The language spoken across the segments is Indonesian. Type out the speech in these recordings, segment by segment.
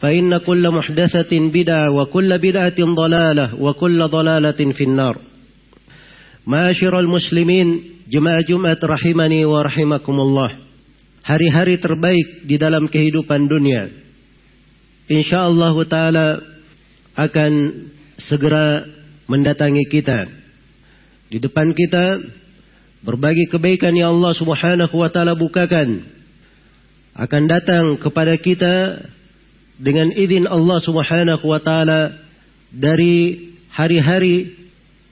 فإن كل محدثة بدعة وكل بدعة ضلالة وكل ضلالة في النار معاشر المسلمين jemaah Jumat rahimani wa rahimakumullah. Hari-hari terbaik di dalam kehidupan dunia. Insyaallah taala akan segera mendatangi kita. Di depan kita berbagai kebaikan yang Allah Subhanahu wa taala bukakan akan datang kepada kita dengan izin Allah Subhanahu wa taala dari hari-hari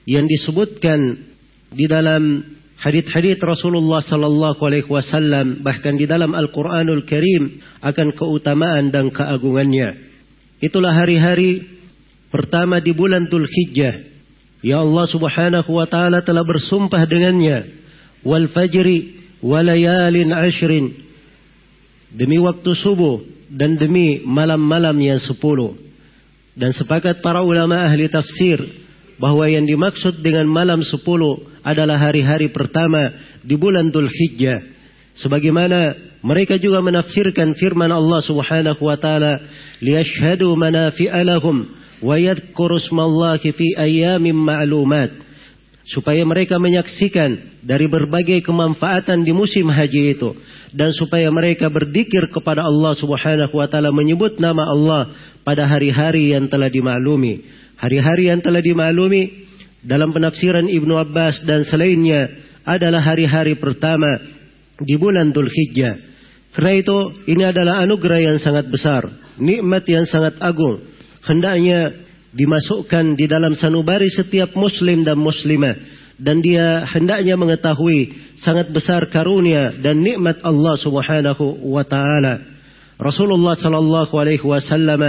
yang disebutkan di dalam hadith-hadith Rasulullah sallallahu alaihi wasallam bahkan di dalam Al-Qur'anul Karim akan keutamaan dan keagungannya. Itulah hari-hari pertama di bulan Dzulhijjah. Ya Allah Subhanahu wa taala telah bersumpah dengannya wal fajri walayalin ashrin demi waktu subuh dan demi malam-malam yang sepuluh. Dan sepakat para ulama ahli tafsir bahwa yang dimaksud dengan malam sepuluh adalah hari-hari pertama di bulan Dhul Hijjah. Sebagaimana mereka juga menafsirkan firman Allah Subhanahu wa taala, "Liyashhadu manafi'a lahum wa yadhkuru fi ayyamin ma'lumat." Supaya mereka menyaksikan dari berbagai kemanfaatan di musim haji itu dan supaya mereka berzikir kepada Allah Subhanahu wa taala menyebut nama Allah pada hari-hari yang telah dimaklumi. Hari-hari yang telah dimaklumi dalam penafsiran Ibnu Abbas dan selainnya adalah hari-hari pertama di bulan Dhul Hijjah. Karena itu ini adalah anugerah yang sangat besar, nikmat yang sangat agung. Hendaknya dimasukkan di dalam sanubari setiap muslim dan muslimah dan dia hendaknya mengetahui sangat besar karunia dan nikmat Allah Subhanahu wa taala. Rasulullah sallallahu alaihi wasallam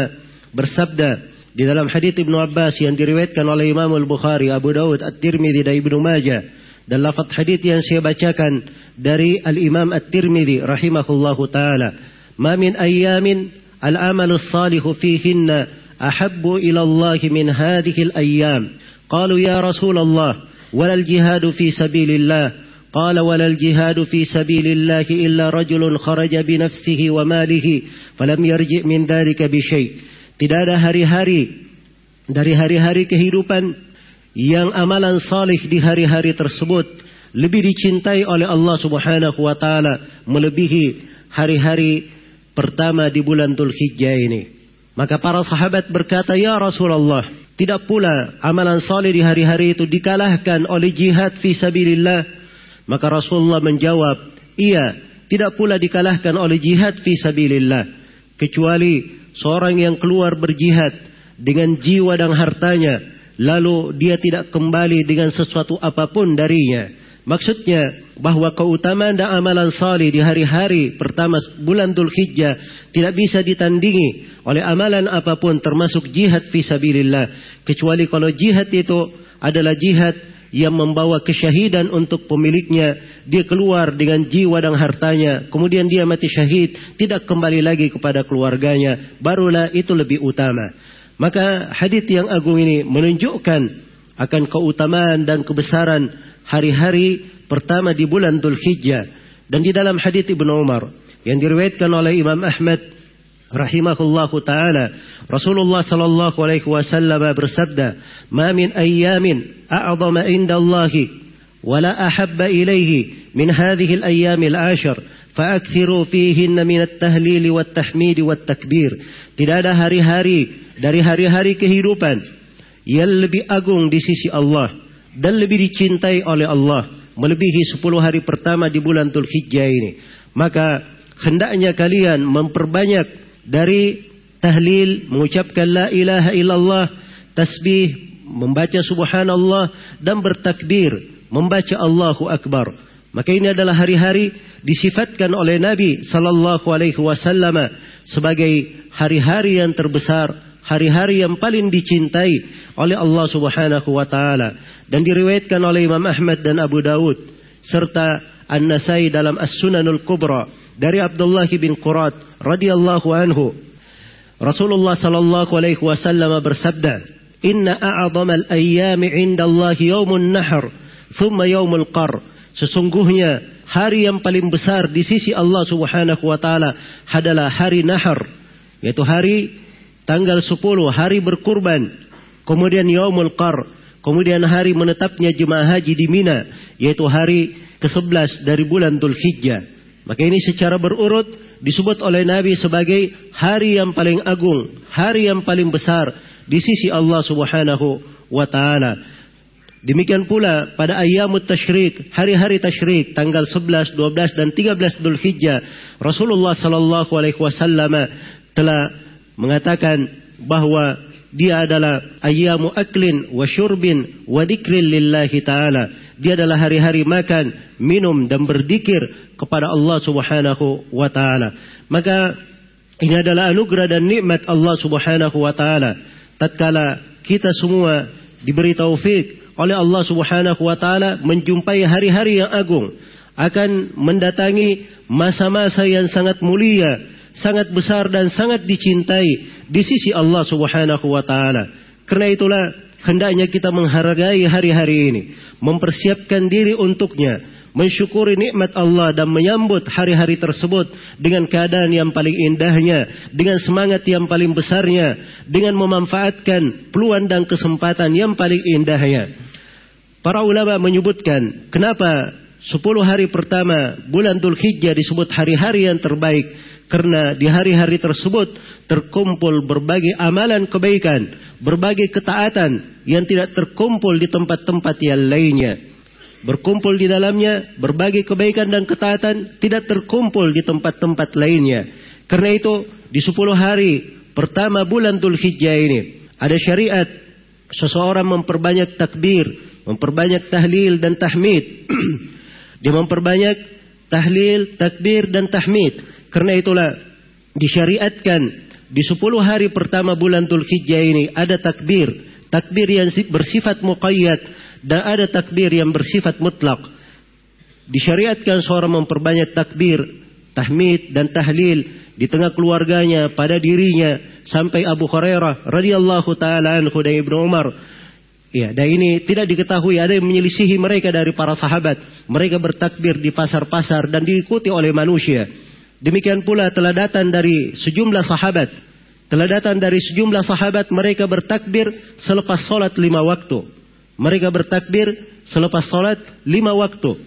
bersabda di dalam hadis Ibnu Abbas yang diriwayatkan oleh Imam Al-Bukhari, Abu Dawud, At-Tirmidzi dan Ibnu Majah dan lafaz hadis yang saya bacakan dari Al-Imam At-Tirmidzi rahimahullahu taala, "Ma min ayyamin al-amalu salihu fihinna ahabbu ila Allah min hadhihi al-ayyam." Qalu ya Rasulullah, "Wala al-jihad fi sabilillah?" قال ولا الجهاد في سبيل الله إلا رجل خرج بنفسه وماله فلم يرجع من ذلك بشيء tidak ada hari-hari dari hari-hari kehidupan yang amalan salih di hari-hari tersebut lebih dicintai oleh Allah Subhanahu wa taala melebihi hari-hari pertama di bulan Dzulhijjah ini. Maka para sahabat berkata, "Ya Rasulullah, tidak pula amalan saleh di hari-hari itu dikalahkan oleh jihad fi sabilillah." Maka Rasulullah menjawab, "Iya, tidak pula dikalahkan oleh jihad fi sabilillah, kecuali seorang yang keluar berjihad dengan jiwa dan hartanya, lalu dia tidak kembali dengan sesuatu apa pun darinya." Maksudnya bahwa keutamaan dan amalan salih di hari-hari pertama bulan Dhul Hijjah tidak bisa ditandingi oleh amalan apa pun termasuk jihad fi sabilillah. Kecuali kalau jihad itu adalah jihad yang membawa kesyahidan untuk pemiliknya. Dia keluar dengan jiwa dan hartanya. Kemudian dia mati syahid tidak kembali lagi kepada keluarganya. Barulah itu lebih utama. Maka hadis yang agung ini menunjukkan akan keutamaan dan kebesaran hari-hari pertama di bulan Dhul Hijjah. Dan di dalam hadits Ibnu Umar yang diriwayatkan oleh Imam Ahmad rahimahullahu taala Rasulullah sallallahu alaihi wasallam bersabda ma min ayyamin a'zama indallahi wala ahabba ilaihi min hadhihi al-ayyam al-ashar فأكثروا فيهن من التهليل والتحميد والتكبير tidak ada hari-hari dari hari-hari kehidupan yang lebih agung di sisi Allah dan lebih dicintai oleh Allah melebihi 10 hari pertama di bulan Dzulhijjah ini. Maka hendaknya kalian memperbanyak dari tahlil mengucapkan la ilaha illallah tasbih membaca subhanallah dan bertakbir membaca Allahu akbar. Maka ini adalah hari-hari disifatkan oleh Nabi sallallahu alaihi wasallam sebagai hari-hari yang terbesar, hari-hari yang paling dicintai oleh Allah Subhanahu wa taala dan diriwayatkan oleh Imam Ahmad dan Abu Dawud serta An-Nasai dalam As-Sunanul Kubra dari Abdullah bin Qurat radhiyallahu anhu Rasulullah sallallahu alaihi wasallam bersabda Inna a'zamal ayyami 'inda Allah yaumun nahr thumma yaumul qar Sesungguhnya hari yang paling besar di sisi Allah Subhanahu wa taala adalah hari Nahar, yaitu hari tanggal 10 hari berkurban. Kemudian Yaumul Qar, kemudian hari menetapnya jemaah haji di Mina, yaitu hari ke-11 dari bulan Dzulhijjah. Maka ini secara berurut disebut oleh Nabi sebagai hari yang paling agung, hari yang paling besar di sisi Allah Subhanahu wa taala. Demikian pula pada ayamut tasyrik, hari-hari tasyrik tanggal 11, 12 dan 13 Dhul Hijjah, Rasulullah sallallahu alaihi wasallam telah mengatakan bahwa dia adalah ayamu aklin wa syurbin wa dzikrin lillahi taala. Dia adalah hari-hari makan, minum dan berzikir kepada Allah Subhanahu wa taala. Maka ini adalah anugerah dan nikmat Allah Subhanahu wa taala. Tatkala kita semua diberi taufik oleh Allah Subhanahu wa taala menjumpai hari-hari yang agung akan mendatangi masa-masa yang sangat mulia, sangat besar dan sangat dicintai di sisi Allah Subhanahu wa taala. Karena itulah hendaknya kita menghargai hari-hari ini, mempersiapkan diri untuknya, mensyukuri nikmat Allah dan menyambut hari-hari tersebut dengan keadaan yang paling indahnya, dengan semangat yang paling besarnya, dengan memanfaatkan peluang dan kesempatan yang paling indahnya. Para ulama menyebutkan kenapa 10 hari pertama bulan Dhul Hijjah disebut hari-hari yang terbaik karena di hari-hari tersebut terkumpul berbagai amalan kebaikan, berbagai ketaatan yang tidak terkumpul di tempat-tempat yang lainnya. Berkumpul di dalamnya berbagai kebaikan dan ketaatan tidak terkumpul di tempat-tempat lainnya. Karena itu di 10 hari pertama bulan Dhul Hijjah ini ada syariat seseorang memperbanyak takbir, memperbanyak tahlil dan tahmid. Dia memperbanyak tahlil, takbir dan tahmid. Karena itulah disyariatkan di 10 hari pertama bulan Dzulhijjah ini ada takbir, takbir yang bersifat muqayyad dan ada takbir yang bersifat mutlak. Disyariatkan seorang memperbanyak takbir, tahmid dan tahlil di tengah keluarganya, pada dirinya sampai Abu Hurairah radhiyallahu taala anhu dan Ibnu Umar Ya, dan ini tidak diketahui ada yang menyelisihi mereka dari para sahabat. Mereka bertakbir di pasar-pasar dan diikuti oleh manusia. Demikian pula telah datang dari sejumlah sahabat. Telah datang dari sejumlah sahabat mereka bertakbir selepas solat lima waktu. Mereka bertakbir selepas solat lima waktu.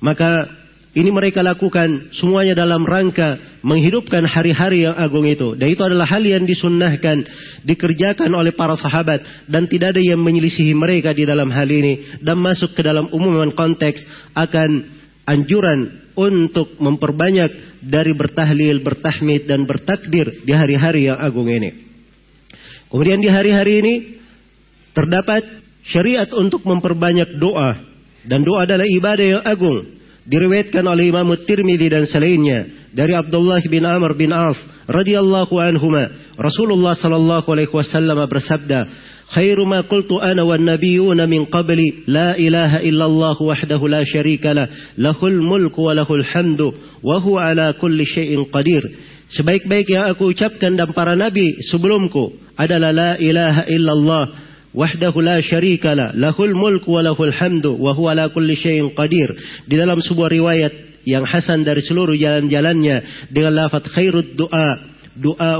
Maka ini mereka lakukan semuanya dalam rangka menghidupkan hari-hari yang agung itu. Dan itu adalah hal yang disunnahkan, dikerjakan oleh para sahabat. Dan tidak ada yang menyelisihi mereka di dalam hal ini. Dan masuk ke dalam umuman konteks akan anjuran untuk memperbanyak dari bertahlil, bertahmid, dan bertakbir di hari-hari yang agung ini. Kemudian di hari-hari ini terdapat syariat untuk memperbanyak doa. Dan doa adalah ibadah yang agung diriwayatkan oleh Imam Tirmidzi dan selainnya dari Abdullah bin Amr bin As radhiyallahu anhuma Rasulullah sallallahu alaihi wasallam bersabda khairu ma qultu ana wan nabiyyuna min ilaha illallah wahdahu la syarika lah lahul mulku wa lahul hamdu wa huwa ala kulli syai'in qadir. Sebaik-baik yang aku ucapkan dan para nabi sebelumku adalah la ilaha illallah wahdahu la syarikala lahul mulku wa lahul hamdu wa huwa ala kulli syai'in qadir. Di dalam sebuah riwayat yang hasan dari seluruh jalan-jalannya dengan lafaz khairud doa doa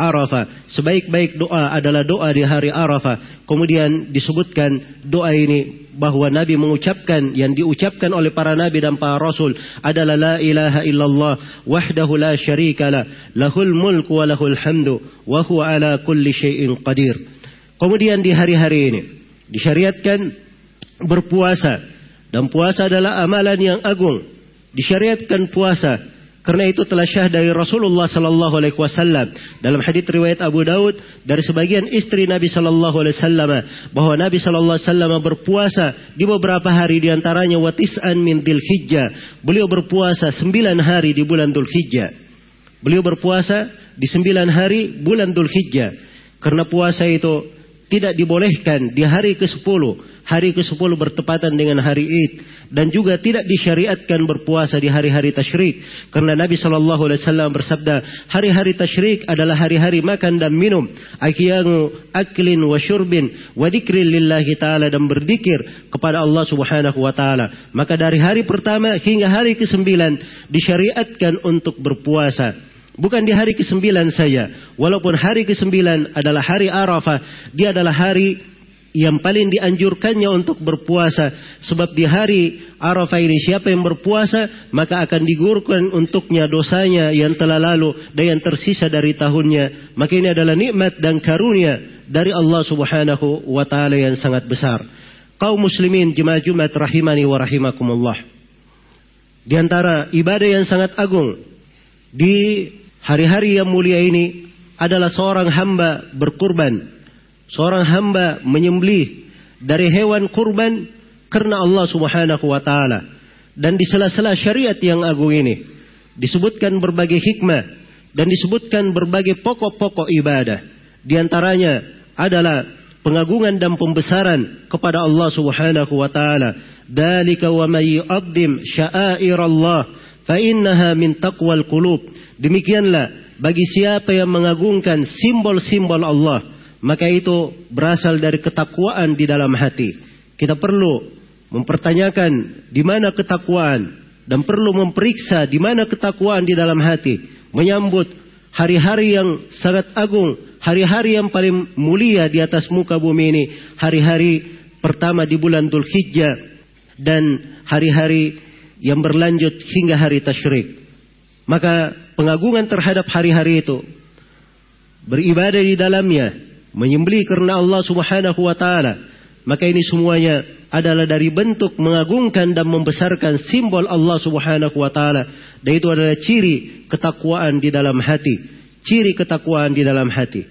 Arafah. Sebaik-baik doa adalah doa di hari Arafah. Kemudian disebutkan doa ini bahwa Nabi mengucapkan yang diucapkan oleh para nabi dan para rasul adalah la ilaha illallah wahdahu la syarikalah lahul mulku wa lahul hamdu wa huwa ala kulli syai'in qadir. Kemudian di hari-hari ini disyariatkan berpuasa dan puasa adalah amalan yang agung. Disyariatkan puasa karena itu telah syah dari Rasulullah sallallahu alaihi wasallam dalam hadis riwayat Abu Daud dari sebagian istri Nabi sallallahu alaihi wasallam bahwa Nabi sallallahu alaihi wasallam berpuasa di beberapa hari di antaranya watis'an min Dzulhijjah. Beliau berpuasa sembilan hari di bulan Dzulhijjah. Beliau berpuasa di sembilan hari bulan Dzulhijjah. Karena puasa itu tidak dibolehkan di hari ke-10 hari ke-10 bertepatan dengan hari Id dan juga tidak disyariatkan berpuasa di hari-hari tasyrik. Karena Nabi sallallahu alaihi wasallam bersabda hari-hari tasyrik adalah hari-hari makan dan minum akiyangu aklin wa syurbin wa dzikrin lillahi taala dan berzikir kepada Allah Subhanahu wa taala. Maka dari hari pertama hingga hari ke-9 disyariatkan untuk berpuasa. Bukan di hari ke-9 saja. Walaupun hari ke-9 adalah hari Arafah, dia adalah hari yang paling dianjurkannya untuk berpuasa. Sebab di hari Arafah ini siapa yang berpuasa maka akan digurkan untuknya dosanya yang telah lalu dan yang tersisa dari tahunnya. Maka ini adalah nikmat dan karunia dari Allah Subhanahu wa taala yang sangat besar. Kaum muslimin jemaah Jumat rahimani wa rahimakumullah. Di antara ibadah yang sangat agung di hari-hari yang mulia ini adalah seorang hamba berkurban seorang hamba menyembelih dari hewan kurban karena Allah Subhanahu wa taala. Dan di sela-sela syariat yang agung ini disebutkan berbagai hikmah dan disebutkan berbagai pokok-pokok ibadah. Di antaranya adalah pengagungan dan pembesaran kepada Allah Subhanahu wa taala. Dalika wa may yu'azzim sya'airallah fa innaha min taqwal qulub. Demikianlah bagi siapa yang mengagungkan simbol-simbol Allah maka itu berasal dari ketakwaan di dalam hati. Kita perlu mempertanyakan di mana ketakwaan dan perlu memeriksa di mana ketakwaan di dalam hati menyambut hari-hari yang sangat agung, hari-hari yang paling mulia di atas muka bumi ini, hari-hari pertama di bulan Dzulhijjah dan hari-hari yang berlanjut hingga hari tasyrik. Maka pengagungan terhadap hari-hari itu beribadah di dalamnya menyembeli karena Allah Subhanahu wa taala, maka ini semuanya adalah dari bentuk mengagungkan dan membesarkan simbol Allah Subhanahu wa taala. Dan itu adalah ciri ketakwaan di dalam hati, ciri ketakwaan di dalam hati.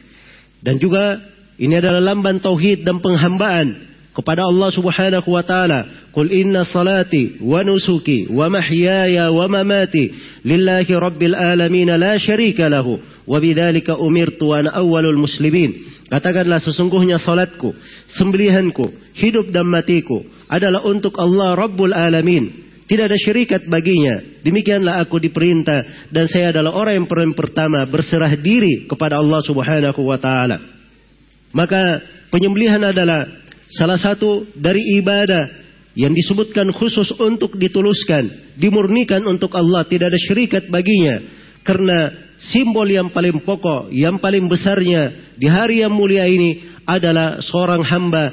Dan juga ini adalah lamban tauhid dan penghambaan kepada Allah Subhanahu wa taala. Qul inna salati wa nusuki wa mahyaya wa mamati lillahi rabbil alamin la syarika lahu wa bidzalika umirtu wa ana awwalul muslimin. Katakanlah sesungguhnya salatku, sembelihanku, hidup dan matiku adalah untuk Allah Rabbul Alamin. Tidak ada syirikat baginya. Demikianlah aku diperintah dan saya adalah orang yang pertama berserah diri kepada Allah Subhanahu wa taala. Maka penyembelihan adalah salah satu dari ibadah yang disebutkan khusus untuk dituluskan, dimurnikan untuk Allah, tidak ada syirikat baginya. Karena simbol yang paling pokok, yang paling besarnya di hari yang mulia ini adalah seorang hamba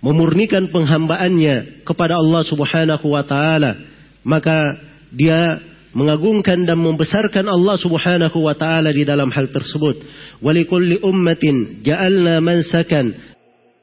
memurnikan penghambaannya kepada Allah Subhanahu wa taala. Maka dia mengagungkan dan membesarkan Allah Subhanahu wa taala di dalam hal tersebut. Walikulli ummatin ja'alna mansakan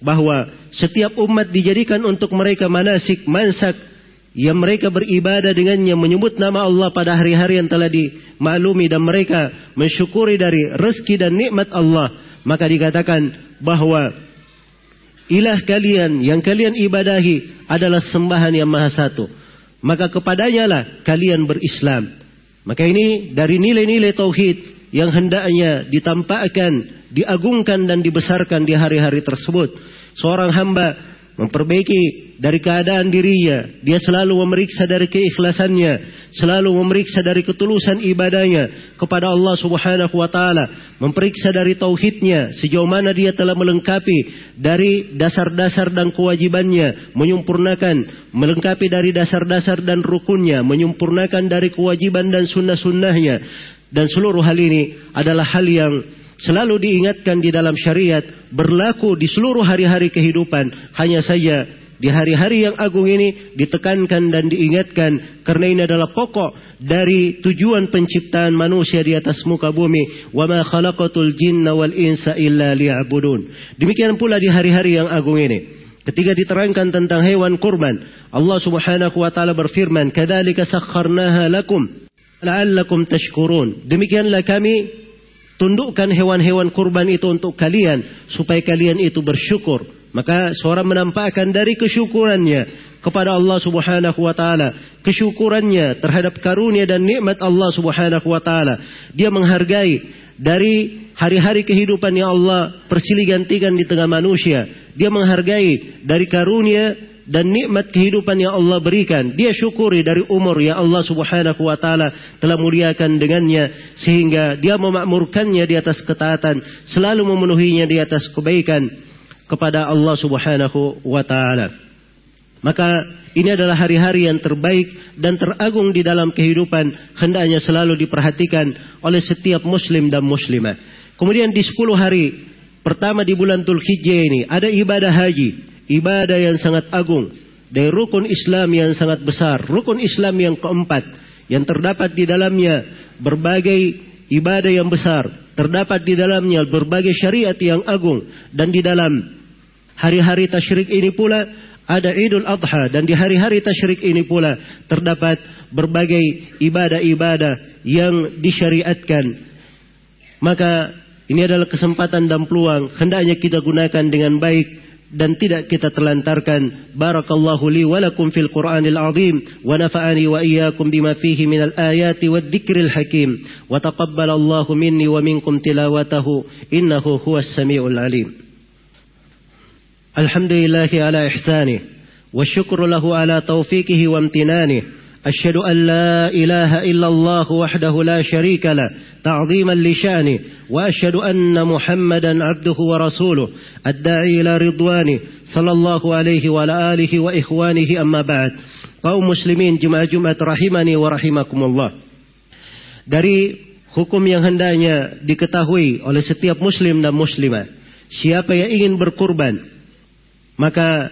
bahwa setiap umat dijadikan untuk mereka manasik, mansak yang mereka beribadah dengannya menyebut nama Allah pada hari-hari yang telah dimaklumi dan mereka mensyukuri dari rezeki dan nikmat Allah maka dikatakan bahwa ilah kalian yang kalian ibadahi adalah sembahan yang maha satu. Maka kepadanya lah kalian berislam. Maka ini dari nilai-nilai tauhid yang hendaknya ditampakkan, diagungkan dan dibesarkan di hari-hari tersebut. Seorang hamba memperbaiki dari keadaan dirinya. Dia selalu memeriksa dari keikhlasannya, selalu memeriksa dari ketulusan ibadahnya kepada Allah Subhanahu wa taala, memeriksa dari tauhidnya sejauh mana dia telah melengkapi dari dasar-dasar dan kewajibannya, menyempurnakan, melengkapi dari dasar-dasar dan rukunnya, menyempurnakan dari kewajiban dan sunnah-sunnahnya. Dan seluruh hal ini adalah hal yang selalu diingatkan di dalam syariat, berlaku di seluruh hari-hari kehidupan. Hanya saja di hari-hari yang agung ini ditekankan dan diingatkan karena ini adalah pokok dari tujuan penciptaan manusia di atas muka bumi. Wa ma khalaqatul jinna wal insa illa liya'budun. Demikian pula di hari-hari yang agung ini. Ketika diterangkan tentang hewan kurban, Allah Subhanahu wa taala berfirman, "Kadzalika sakharnaha lakum la'allakum tashkurun." Demikianlah kami Tundukkan hewan-hewan kurban itu untuk kalian supaya kalian itu bersyukur. Maka seorang menampakkan dari kesyukurannya kepada Allah Subhanahu wa taala, kesyukurannya terhadap karunia dan nikmat Allah Subhanahu wa taala. Dia menghargai dari hari-hari kehidupan yang Allah persilih gantikan di tengah manusia. Dia menghargai dari karunia dan nikmat kehidupan yang Allah berikan. Dia syukuri dari umur yang Allah subhanahu wa ta'ala telah muliakan dengannya. Sehingga dia memakmurkannya di atas ketaatan. Selalu memenuhinya di atas kebaikan kepada Allah subhanahu wa ta'ala. Maka ini adalah hari-hari yang terbaik dan teragung di dalam kehidupan. Hendaknya selalu diperhatikan oleh setiap muslim dan muslimah. Kemudian di 10 hari pertama di bulan Hijjah ini ada ibadah haji ibadah yang sangat agung dari rukun Islam yang sangat besar, rukun Islam yang keempat yang terdapat di dalamnya berbagai ibadah yang besar, terdapat di dalamnya berbagai syariat yang agung dan di dalam hari-hari tasyrik ini pula ada Idul Adha dan di hari-hari tasyrik ini pula terdapat berbagai ibadah-ibadah yang disyariatkan. Maka ini adalah kesempatan dan peluang hendaknya kita gunakan dengan baik dan tidak kita telantarkan. Barakallahu li wa lakum fil Qur'anil azim wa nafa'ani wa iyyakum bima fihi minal ayati wad dzikril hakim wa taqabbalallahu minni wa minkum tilawatahu innahu huwas samiul alim. Alhamdulillahi ala ihsanih wa syukru lahu ala taufiqihi wa amtinanihi أشهد أن لا إله إلا الله وحده لا شريك له تعظيما لشانه وأشهد أن محمدا عبده ورسوله الداعي إلى رضوانه صلى الله عليه وعلى آله وإخوانه أما بعد kaum muslimin jemaah rahimani wa rahimakumullah. Dari hukum yang hendaknya diketahui oleh setiap muslim dan muslimah siapa yang ingin berkurban maka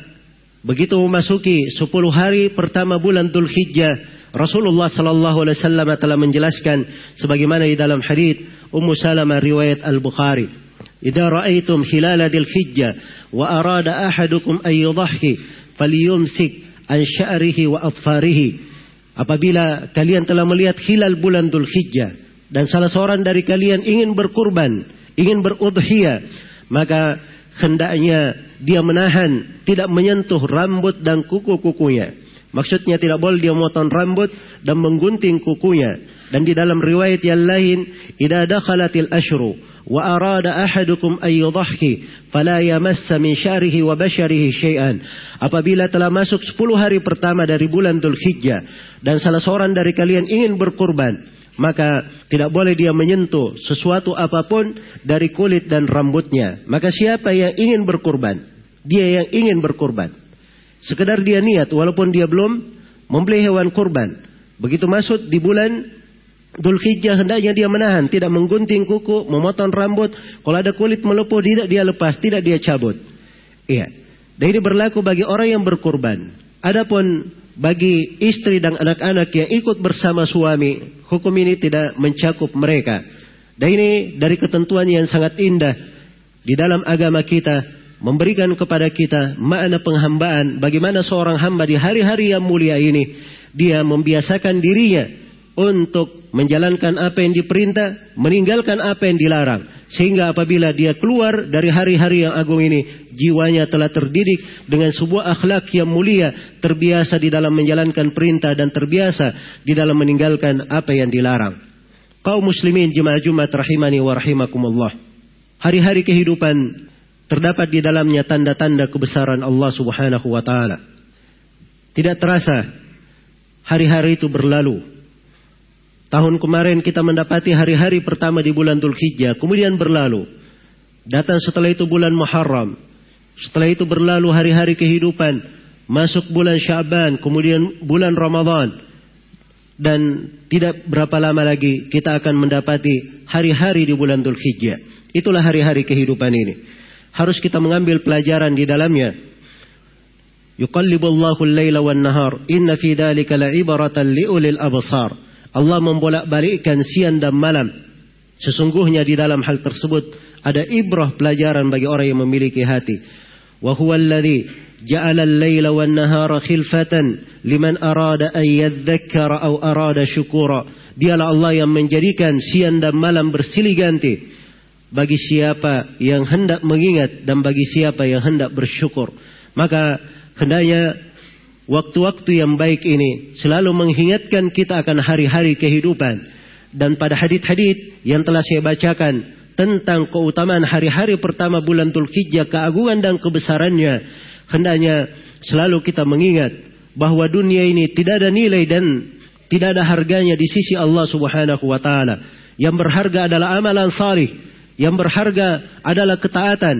Begitu memasuki 10 hari pertama bulan Dhul Hijjah, Rasulullah sallallahu alaihi wasallam telah menjelaskan sebagaimana di dalam hadis Ummu Salamah riwayat Al-Bukhari. "Idza ra'aitum hilal Dhul Hijjah wa arada ahadukum an yudhhi falyumsik an sya'rihi wa adfarihi." Apabila kalian telah melihat hilal bulan Dhul Hijjah dan salah seorang dari kalian ingin berkurban, ingin berudhiyah, maka hendaknya dia menahan, tidak menyentuh rambut dan kuku-kukunya. Maksudnya tidak boleh dia memotong rambut dan menggunting kukunya. Dan di dalam riwayat yang lain, "Idza dakhalatil ashru wa arada ahadukum an yudhhi fala yamassa min syarihi wa basharihi syai'an." Apabila telah masuk 10 hari pertama dari bulan Dzulhijjah dan salah seorang dari kalian ingin berkurban, maka tidak boleh dia menyentuh sesuatu apa pun dari kulit dan rambutnya. Maka siapa yang ingin berkurban, dia yang ingin berkurban. Sekedar dia niat walaupun dia belum membeli hewan kurban. Begitu masuk di bulan Dhul Hijjah hendaknya dia menahan, tidak menggunting kuku, memotong rambut. Kalau ada kulit melepuh tidak dia lepas, tidak dia cabut. Iya. Dan ini berlaku bagi orang yang berkurban. Adapun bagi istri dan anak-anak yang ikut bersama suami, hukum ini tidak mencakup mereka. Dan ini dari ketentuan yang sangat indah di dalam agama kita memberikan kepada kita makna penghambaan bagaimana seorang hamba di hari-hari yang mulia ini dia membiasakan dirinya untuk menjalankan apa yang diperintah, meninggalkan apa yang dilarang. Sehingga apabila dia keluar dari hari-hari yang agung ini, jiwanya telah terdidik dengan sebuah akhlak yang mulia, terbiasa di dalam menjalankan perintah dan terbiasa di dalam meninggalkan apa yang dilarang. Kaum muslimin jemaah Jumat rahimani wa rahimakumullah. Hari-hari kehidupan terdapat di dalamnya tanda-tanda kebesaran Allah Subhanahu wa taala. Tidak terasa hari-hari itu berlalu Tahun kemarin kita mendapati hari-hari pertama di bulan Dzulhijjah, kemudian berlalu. Datang setelah itu bulan Muharram. Setelah itu berlalu hari-hari kehidupan, masuk bulan Syaban, kemudian bulan Ramadan. Dan tidak berapa lama lagi kita akan mendapati hari-hari di bulan Dzulhijjah. Itulah hari-hari kehidupan ini. Harus kita mengambil pelajaran di dalamnya. Yuqallibullahu al-laila wan nahar. Inna fi dhalika la'ibaratan liulil absar. Allah membolak-balikkan siang dan malam. Sesungguhnya di dalam hal tersebut ada ibrah pelajaran bagi orang yang memiliki hati. Wa huwa alladhi ja'ala al-laila wan nahara khilfatan liman arada an yadhakkara aw arada syukura. Dialah Allah yang menjadikan siang dan malam bersilih ganti bagi siapa yang hendak mengingat dan bagi siapa yang hendak bersyukur. Maka hendaknya waktu-waktu yang baik ini selalu mengingatkan kita akan hari-hari kehidupan. Dan pada hadith-hadith yang telah saya bacakan tentang keutamaan hari-hari pertama bulan Tulkijjah, keagungan dan kebesarannya, hendaknya selalu kita mengingat bahwa dunia ini tidak ada nilai dan tidak ada harganya di sisi Allah Subhanahu wa taala. Yang berharga adalah amalan salih, yang berharga adalah ketaatan,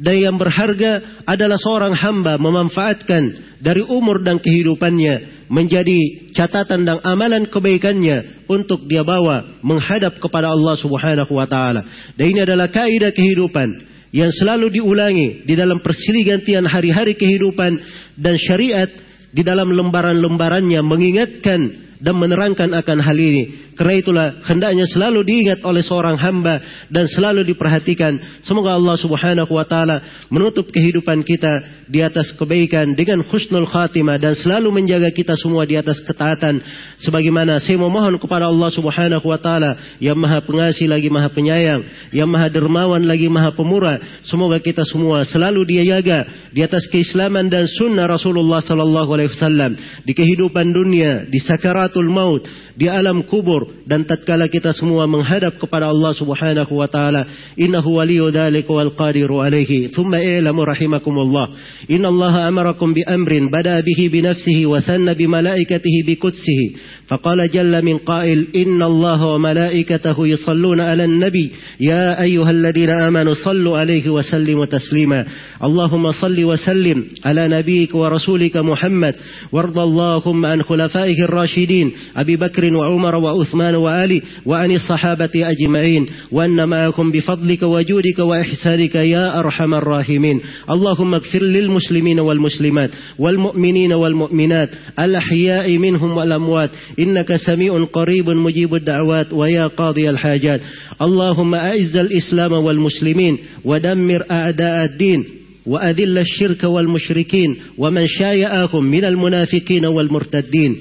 dan yang berharga adalah seorang hamba memanfaatkan dari umur dan kehidupannya menjadi catatan dan amalan kebaikannya untuk dia bawa menghadap kepada Allah Subhanahu wa taala. Dan ini adalah kaidah kehidupan yang selalu diulangi di dalam persilih hari-hari kehidupan dan syariat di dalam lembaran-lembarannya mengingatkan dan menerangkan akan hal ini Karena itulah hendaknya selalu diingat oleh seorang hamba dan selalu diperhatikan. Semoga Allah Subhanahu wa taala menutup kehidupan kita di atas kebaikan dengan husnul khatimah dan selalu menjaga kita semua di atas ketaatan sebagaimana saya memohon kepada Allah Subhanahu wa taala yang Maha Pengasih lagi Maha Penyayang, yang Maha Dermawan lagi Maha Pemurah. Semoga kita semua selalu dia jaga di atas keislaman dan sunnah Rasulullah sallallahu alaihi wasallam di kehidupan dunia, di sakaratul maut, di alam kubur dan tatkala kita semua menghadap kepada Allah Subhanahu wa taala innahu waliyyu dzalika wal qadiru alaihi thumma i'lamu rahimakumullah inna Allah amarakum bi amrin bada bihi bi nafsihi wa thanna bi malaikatihi bi qutsihi فقال جل من قائل إن الله وملائكته يصلون على النبي يا أيها الذين آمنوا صلوا عليه وسلموا تسليما اللهم صل وسلم على نبيك ورسولك محمد وارض اللهم عن خلفائه الراشدين أبي وعمر وعثمان وآلي وعن الصحابة أجمعين وأن معكم بفضلك وجودك وإحسانك يا أرحم الراحمين. اللهم اغفر للمسلمين والمسلمات والمؤمنين والمؤمنات الأحياء منهم والأموات. إنك سميع قريب مجيب الدعوات ويا قاضي الحاجات. اللهم أعز الإسلام والمسلمين ودمر أعداء الدين وأذل الشرك والمشركين ومن شايعهم من المنافقين والمرتدين.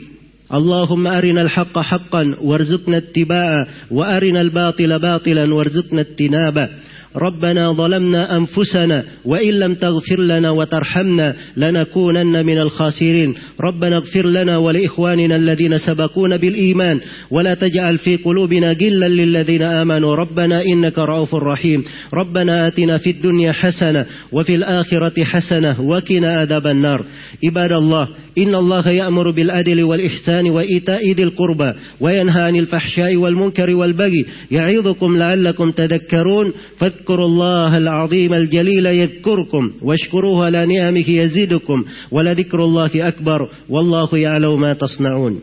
اللهم أرنا الحق حقا وارزقنا اتباعه وأرنا الباطل باطلا وارزقنا اجتنابه. ربنا ظلمنا أنفسنا وإن لم تغفر لنا وترحمنا لنكونن من الخاسرين. ربنا اغفر لنا ولإخواننا الذين سبقونا بالإيمان ولا تجعل في قلوبنا غلا للذين آمنوا. ربنا إنك رؤوف رحيم. ربنا آتنا في الدنيا حسنة وفي الآخرة حسنة وقنا عذاب النار. عباد الله إن الله يأمر بالعدل والإحسان وإيتاء ذي القربى وينهى عن الفحشاء والمنكر والبغي. يعظكم لعلكم تذكرون. فاذكروا الله العظيم الجليل يذكركم واشكروه على نعمه يزيدكم ولذكر الله أكبر والله يعلم ما تصنعون